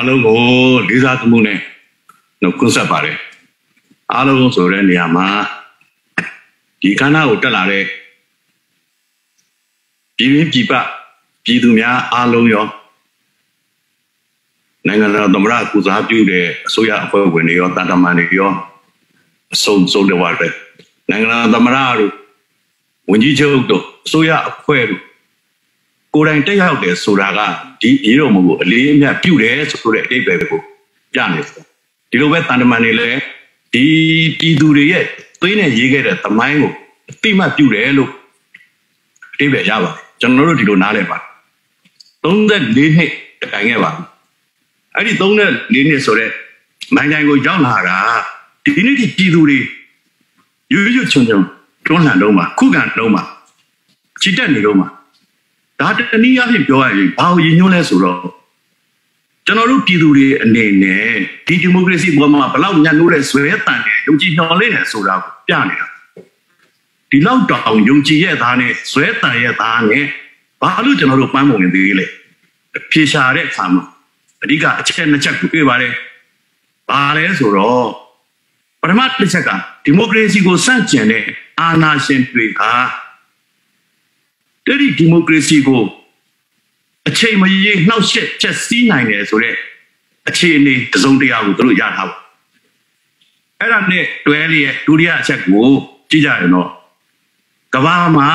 အလုံးကိုလေးစားသမှုနဲ့နှုတ်ခွန်းဆက်ပါတယ်အားလုံးဆိုတဲ့နေရာမှာဒီခန္ဓာကိုတက်လာတဲ့ပြည်ရင်းပြည်ပပြည်သူများအားလုံးရောနိုင်ငံတော်သမ္မတကုစားပြုတဲ့အစိုးရအဖွဲ့ဝင်တွေရောတာတမန်တွေရောအဆုံးဆုံးတော့တယ်နိုင်ငံတော်သမ္မတတို့ဝန်ကြီးချုပ်တို့အစိုးရအဖွဲ့တို့ ကိုယ်တိုင်တက်ရောက်တယ်ဆိုတာကဒီအေးတော်မူကိုအလေးအမြတ်ပြုတယ်ဆိုတဲ့အတိတ်ပဲကိုပြနေတယ်ဒီလိုပဲတန်တမန်တွေလည်းဒီပြည်သူတွေရဲ့သွေးနဲ့ရေးခဲ့တဲ့သမိုင်းကိုအတိမတ်ပြုတယ်လို့အတိတ်ပဲရပါတယ်ကျွန်တော်တို့ဒီလိုနားလည်ပါတယ်34နှစ်တိုင်ခဲ့ပါအဲ့ဒီ34နှစ်ဆိုတော့မိုင်းတိုင်းကိုရောက်လာတာဒီနေ့ဒီပြည်သူတွေရွရွချွန်ချွန်တွန်းလှန်တော့မှာခုခံတော့မှာချစ်တက်နေတော့မှာ ဒါတနည်းအားဖြင့်ပြောရရင်ဘာကိုရည်ညွှန်းလဲဆိုတော့ကျွန်တော်တို့ပြည်သူတွေအနေနဲ့ဒီဒီမိုကရေစီပေါ်မှာဘလောက်ညံ့လို့တဲ့ဇွဲတန်တဲ့ယုံကြည်မျှော်လင့်နေဆိုတာကိုပြနေတာဒီလောက်တောင်ယုံကြည်ရဲ့သားနဲ့ဇွဲတန်ရဲ့သားနဲ့ဘာလို့ကျွန်တော်တို့ပန်းပုံနေသေးလဲဖြေရှာတဲ့အခါမှာအဓိကအချက်နှစ်ချက်ကိုတွေ့ပါတယ်ဘာလဲဆိုတော့ပထမတစ်ချက်ကဒီမိုကရေစီကိုစန့်ကျင်တဲ့အာဏာရှင်တွေက တတိဒီမိုကရေစီကိုအချိန်မရေနှောက်ယှက်ချက်စီးနိုင်တယ်ဆိုတော့အခြေအနေတစုံတရာကိုတို့ရထားပါအဲ့ဒါနဲ့တွဲလျက်ဒုတိယအချက်ကိုကြည့်ကြရင်တော့ကဘာမှာ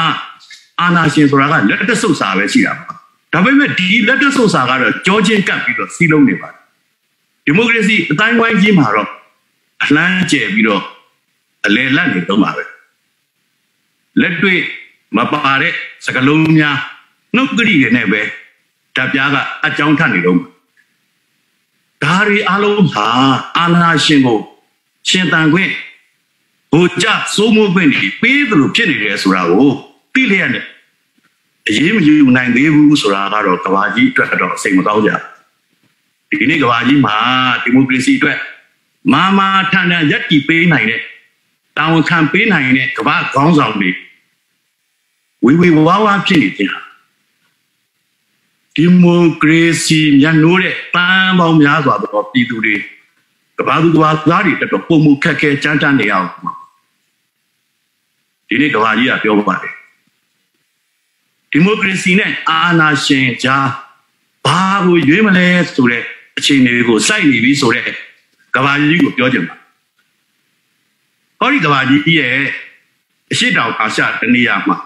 အာဏာရှင်ဆိုတာကလက်တဆုပ်စာပဲရှိတာပါဒါပေမဲ့ဒီလက်တဆုပ်စာကတော့ကြောချင်းကပ်ပြီးတော့စီးလုံးနေပါတယ်ဒီမိုကရေစီအတိုင်းဝိုင်းကြီးမှာတော့အလန်းကျယ်ပြီးတော့အလေလတ်နေတော့မှာပဲလက်တွေ့ မပါတဲ့စကလုံးများနှုတ်ကတိတွေနဲ့ပဲတပ်ပြားကအကြောင်းထနေတော့ဒါတွေအလုံးဟာအာနာရှင်ကိုရှင်တန်ခွင့်ဟိုကြစိုးမိုးခွင့်တွေပေးသလိုဖြစ်နေတယ်ဆိုတာကိုသိလျက်နဲ့အရေးမယူနိုင်သေးဘူးဆိုတာကတော့ကဘာကြီးအတွက်တော့စိတ်မကောင်းကြဘူးဒီနေ့ကဘာကြီးမှာဒီမိုကရေစီအတွက်မာမာထန်ထန်ရက်တီပေးနိုင်တဲ့တာဝန်ခံပေးနိုင်တဲ့ကဘာခေါင်းဆောင်တွေ ဝေဝေဝါဝါဖြစ်နေခြင်းဟာဒီမိုကရေစီညနိုးတဲ့တန်ပေါင်းများစွာသောပြည်သူတွေကဘာသူကဘာသားတွေတော်တော်ပုံမှုခက်ခဲကြမ်းတမ်းနေအောင်ဒီနေ့ကဘာကြီးကပြောပါတယ်ဒီမိုကရေစီနဲ့အာဏာရှင်ကြားဘာကိုရွေးမလဲဆိုတဲ့အခြေအနေကိုစိုက်နေပြီဆိုတဲ့ကဘာကြီးကိုပြောချင်ပါဟောဒီကဘာကြီးရဲ့အရှိတောင်အာရှတနေရာမှာ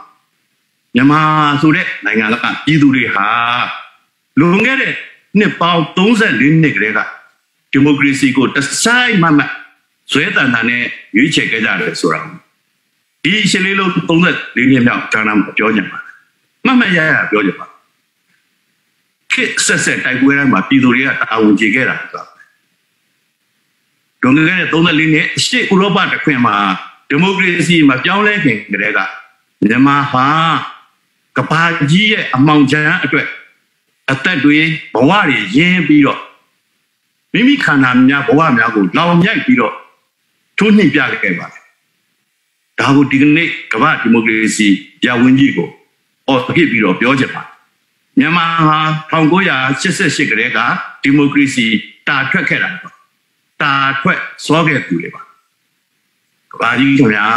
မြန်မာဆိုတဲ့နိုင်ငံကပြည်သူတွေဟာလွန်ခဲ့တဲ့နှစ်ပေါင်း34နှစ်ကလေးကဒီမိုကရေစီကိုတဆိုင်မှမှဇွဲတန်တန်နဲ့ရွေးချယ်ခဲ့ကြတယ်ဆိုတာဒီရှင်းလေးလုံး34နှစ်မြောက်ကျွန်တော်ပြောချင်ပါတယ်မှတ်မှတ်ရရပြောကြပါခေတ်ဆက်ဆက်တိုက်ပွဲတိုင်းမှာပြည်သူတွေကတာဝန်ကျေခဲ့တာဆိုတာဒုံငယ်တဲ့34နှစ်ရှေ့ဥရောပတခွင်မှာဒီမိုကရေစီမှာပြောင်းလဲခင်ကတည်းကမြန်မာဟာ ကဘာကြီးရဲ့အမောင်ချမ်းအတွက်အသက်တွေဘဝတွေရင်းပြီးတော့မိမိခန္ဓာများဘဝများကိုလောင်မြိုက်ပြီးတော့ထိုးနှိပ်ပြခဲ့ပါတယ်ဒါကိုဒီကနေ့ကမ္ဘာဒီမိုကရေစီရာဝင်ကြီးကိုဟောဖြစ်ပြီးတော့ပြောချင်ပါမြန်မာဟာ1988ကတည်းကဒီမိုကရေစီတာထွက်ခဲ့တာပေါ့တာထွက်စောခဲ့သူတွေပါကဘာကြီးခင်ဗျာ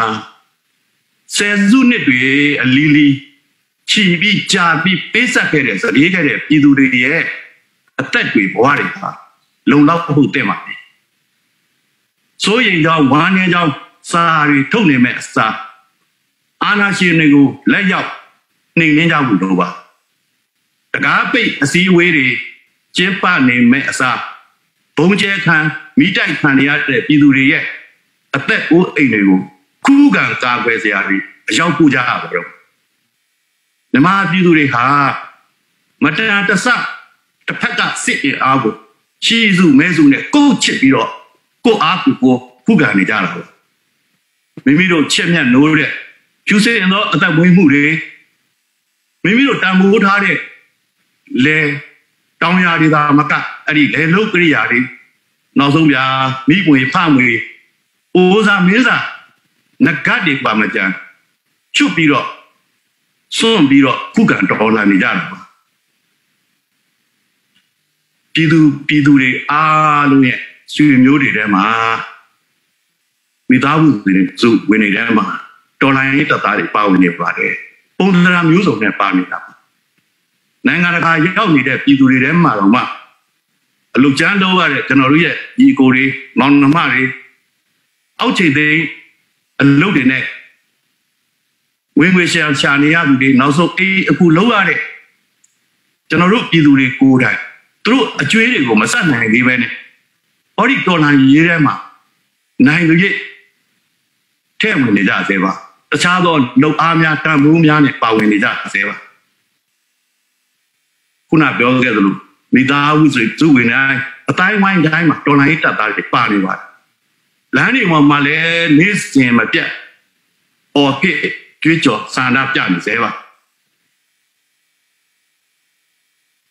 ဆယ်စုနှစ်တွေအလီလီ ချီပြီးကြာပြီးပေးဆက်ခဲ့တဲ့စလေးခဲ့တဲ့ပြည်သူတွေရဲ့အသက်တွေဘဝတွေဟာလုံလောက်ဖို့တင့်ပါပြီစိုးရင်ကြောင့်ဝမ်းနေကြောင့်စာရီထုတ်နေမဲ့အစာအာနာရှင်တွေကိုလက်ရောက်နှိမ်နှင်းကြဖို့တော့ပါတကားပိတ်အစည်းအဝေးတွေကျင်းပနေမဲ့အစားဘုံကျဲခံမိတိုက်ခံရတဲ့ပြည်သူတွေရဲ့အသက်အိုးအိမ်တွေကိုခုခံကာကွယ်စရာတွေအရောက်ပို့ကြရပါတော့ မြမပြည်သူတွေဟာမတန်တဆတစ်ဖက်ကစစ်အင်အားကိုချီစုမဲစုနဲ့ကိုယ်ချစ်ပြီးတော့ကိုယ်အားကိုကိုခုခံနေကြတာပေါ့မိမိတို့ချက်မြတ်နိုးတဲ့ဖြူစင်သောအသက်မွေးမှုတွေမိမိတို့တန်ဖိုးထားတဲ့လေတောင်ယာတွေသာမကအဲ့ဒီလေလုတ်ကရိယာတွေနောက်ဆုံးဗျာမိပွေဖမွေအိုးစားမင်းစားငကတ်တွေပါမကြံချွတ်ပြီးတော့ စွန့်ပြီးတော့ခုခံတော်လာနေကြတာပါပြည်သူပြည်သူတွေအားလုံးရဲ့ဆွေမျိုးတွေထဲမှာမိသားစုတွေစုဝင်နေတဲ့မှာတော်လိုင်းရေးတပ်သားတွေပါဝင်နေပါတယ်ပုံသဏ္ဍာန်မျိုးစုံနဲ့ပါနေတာပါနိုင်ငံတကာရောက်နေတဲ့ပြည်သူတွေထဲမှာတော့မှအလုကျန်းတော့ရတဲ့ကျွန်တော်တို့ရဲ့ညီကိုတွေမောင်နှမတွေအောက်ခြေသိမ်းအလုပ်တွေနဲ့ ဝင်ငွေရှာရှာနေရသူတွေနောက်ဆုံးအေးအခုလောက်ရတဲ့ကျွန်တော်တို့ပြည်သူတွေကိုယ်တိုင်သူတို့အကျွေးတွေကိုမဆက်နိုင်သေးပဲနဲ့ဟောဒီတော်လန်ရေးထဲမှာနိုင်လူရဲ့ထဲ့ဝင်နေကြသေးပါတခြားသောလုံအားများတန်ဖိုးများနဲ့ပါဝင်နေကြသေးပါခုနပြောခဲ့သလိုမိသားစုဆိုသူဝင်တိုင်းအတိုင်းဝိုင်းတိုင်းမှာတော်လိုင်းတပ်သားတွေပါနေပါတယ်လမ်းတွေမှာမှလည်းနေ့စဉ်မပြတ်အော်ပြစ် ကြွေးကြော်စာနာပြနေသေးပါ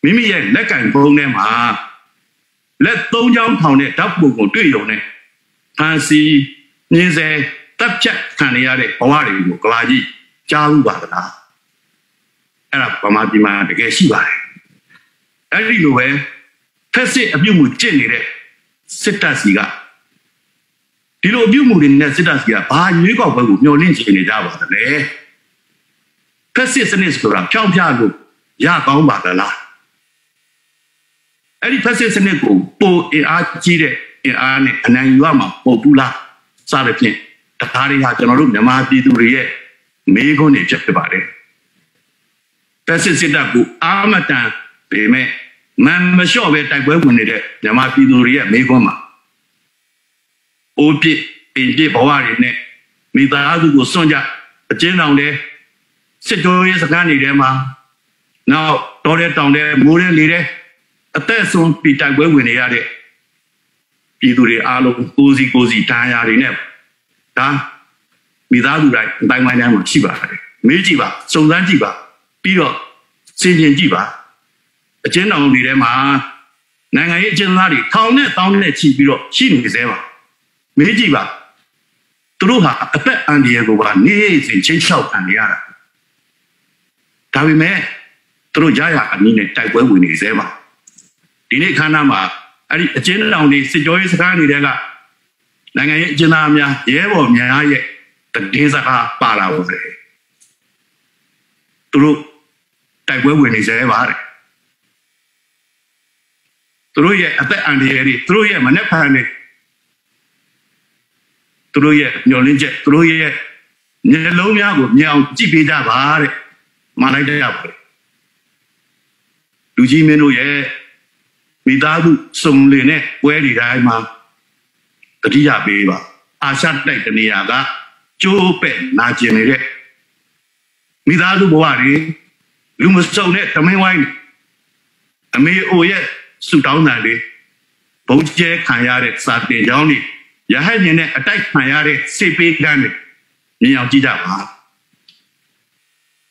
မိမိရဲ့လက်ကင်ဘုံထဲမှာလက်သုံးချောင်းထောင်တဲ့ဓာတ်ပုံကိုတွေ့ရုံနဲ့ဖန်စီမြင်းစေတပ်ဖြတ်ခံရတဲ့ဘဝတွေကိုကလာကြီးကြားလို့ပါလားအဲ့ဒါဗမာပြည်မှာတကယ်ရှိပါတယ်အဲ့ဒီလိုပဲဖက်စစ်အပြုတ်မှုကျင့်နေတဲ့စစ်တပ်စီက ဒီလိုအပြုတ်မှုတွေနဲ့စစ်တပ်စီကဘာရွေးကောက်ပွဲကိုမျှော်လင့်ချင်နေကြပါသလဲဖက်စစ်စနစ်ဆိုတာဖြောင်းဖြားလို့ရကောင်းပါသလားအဲ့ဒီဖက်စစ်စနစ်ကိုပိုအင်အားကြီးတဲ့အင်အားနဲ့အနိုင်ယူရမှာပို့ဘူးလားစသဖြင့်ဒါတွေဟာကျွန်တော်တို့မြန်မာပြည်သူတွေရဲ့မေးခွန်းတွေဖြစ်ပါတယ်ဖက်စစ်စစ်တပ်ကိုအာမတန်ပေမဲ့မန်မလျှော့ပဲတိုက်ပွဲဝင်နေတဲ့မြန်မာပြည်သူတွေရဲ့မေးခွန်းမှာ အိုးပြစ်ပင်ပြစ်ဘဝတွေနဲ့မိသားစုကိုစွန့်ကြအကျဉ်းတောင်တဲ့စစ်ကြောရေးစကားနေတဲ့မှာနောက်တော်တဲ့တောင်တဲ့မိုးတဲ့လေတဲ့အသက်ဆုံးပြီးတိုက်ပွဲဝင်နေရတဲ့ပြည်သူတွေအားလုံးကိုစီကိုစီတန်းရာတွေနဲ့ဒါမိသားစုတိုင်းအတိုင်းဝိုင်းတိုင်းမှာရှိပါတယ်မေးကြည့်ပါစုံစမ်းကြည့်ပါပြီးတော့စင်ကျင်ကြည့်ပါအကျဉ်းတော်တွေထဲမှာနိုင်ငံရေးအကျဉ်းသားတွေထောင်နဲ့တောင်းနဲ့ချီပြီးတော့ရှိနေသေးပါ မေးကြည့်ပါသူတို့ဟာအသက်အန္တရာယ်ကိုပါနေစဉ်ချင်းချောက်ခံနေရတာဒါပေမဲ့သူတို့ရရအနည်းနဲ့တိုက်ပွဲဝင်နေသေးပါဒီနေ့ခန္ဓာမှာအဲ့ဒီအကျဉ်းတော်တွေစစ်ကြောရေးစကားတွေကနိုင်ငံရေးအကျဉ်းသားများရဲဘော်များရဲ့တည်စကားပါလာပါစေသူတို့တိုက်ပွဲဝင်နေသေးပါတယ်သူတို့ရဲ့အသက်အန္တရာယ်တွေသူတို့ရဲ့မနှက်ဖန်တွေ သူတို့ရဲ့မျောလင်းချက်သူတို့ရဲ့မျက်လုံးများကိုမြင်အောင်ကြည့်ပေးကြပါတဲ့မလိုက်တဲ့ရပါတယ်လူကြီးမင်းတို့ရဲ့မိသားစုစုံလင်နဲ့ပွဲဒီတိုင်းမှာတတိယပေးပါအာရှတိုက်တနေရာကကျိုးပဲ့နာကျင်နေတဲ့မိသားစုဘဝတွေလူမစုံတဲ့တမင်းဝိုင်းအမေအိုရဲ့ဆူတောင်းတာတွေဘုံကျဲခံရတဲ့စာတင်ကြောင်းတွေ ရဟန်းရင်နဲ့အတိုက်ခံရတဲ့စေပေးကမ်းတွေမြင်အောင်ကြည့်ကြပါ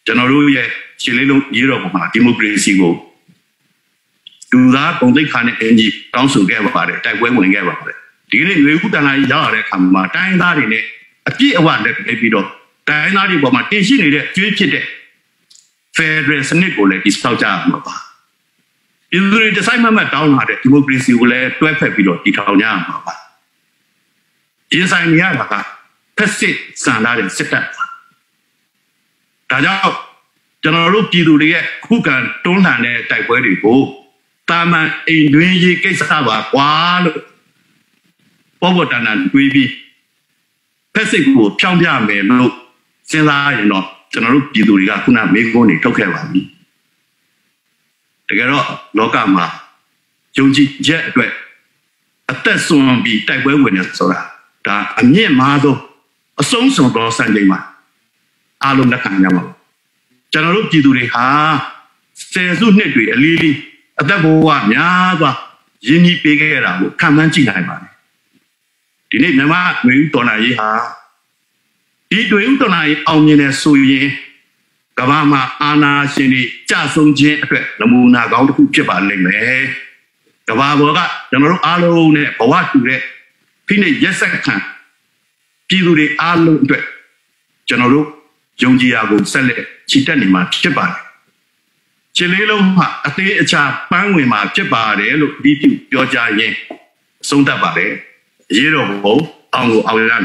ကျွန်တော်တို့ရဲ့ခြေလေးလုံးရေးတော်ပုံမှာဒီမိုကရေစီကိုလူသားပုံသိက္ခာနဲ့အင်ကြီးတောင်းဆိုခဲ့ပါတယ်တိုက်ပွဲဝင်ခဲ့ပါတယ်ဒီနေ့ရွေးခုတန်လာကြီးရောက်ရတဲ့အခါမှာတိုင်းသားတွေနဲ့အပြည့်အဝလက်ပြပြီးတော့တိုင်းသားတွေပေါ်မှာတင်ရှိနေတဲ့ကျွေးဖြစ်တဲ့ Federal စနစ်ကိုလည်းဒီစောက်ကြရမှာပါဒီလိုတွေဒီဇိုင်းမမတ်တောင်းလာတဲ့ဒီမိုကရေစီကိုလည်းတွဲဖက်ပြီးတော့တည်ထောင်ကြရမှာပါ ရင်ဆိုင်နေရတာကဖက်စစ်စံလာတဲ့စစ်တပ်ပါဒါကြောင့်ကျွန်တော်တို့ပြည်သူတွေရဲ့ခုခံတွန်းလှန်တဲ့တိုက်ပွဲတွေကိုတာမန်အိမ်တွင်းရေးကိစ္စပါကွာလို့ပေါ်ပေါ်တန်တန်တွေးပြီးဖက်စစ်ကိုဖြောင်းပြမယ်လို့စဉ်းစားရင်တော့ကျွန်တော်တို့ပြည်သူတွေကခုနမေကွန်းတွေထုတ်ခဲ့ပါပြီတကယ်တော့လောကမှာယုံကြည်ချက်အတွက်အသက်ဆုံးပြီးတိုက်ပွဲဝင်နေဆိုတာ ဒါအမြင့်မားဆုံးအဆုံးစွန်သောစံချိန်မှာအားလုံးလက်ခံရမှာကျွန်တော်တို့ပြည်သူတွေဟာဆယ်စုနှစ်တွေအလီလီအသက်ဘဝများစွာရင်းနှီးပေးခဲ့တာကိုခံမှန်းကြည့်နိုင်ပါတယ်ဒီနေ့မြမမျိုးတော်နာရေးဟာဒီတွင်တော်နာရေးအောင်မြင်တဲ့ဆိုရင်ကမ္ဘာမှာအာနာရှင်တွေကြဆုံးခြင်းအတွက်နမူနာကောင်းတစ်ခုဖြစ်ပါလိမ့်မယ်ကမ္ဘာပေါ်ကကျွန်တော်တို့အားလုံးနဲ့ဘဝတူတဲ့ ဖိနှိပ်ရက်ဆက်ခံပြည်သူတွေအားလုံးအတွက်ကျွန်တော်တို့ယုံကြည်ရာကိုဆက်လက်ချီတက်နေမှာဖြစ်ပါတယ်ခြေလေးလုံးဟာအသေးအချာပန်းဝင်မှာဖြစ်ပါတယ်လို့ဒီပြုပြောကြရင်အဆုံးသတ်ပါတယ်အရေးတော်ဘုံအောင်ကိုအောင်ရမယ်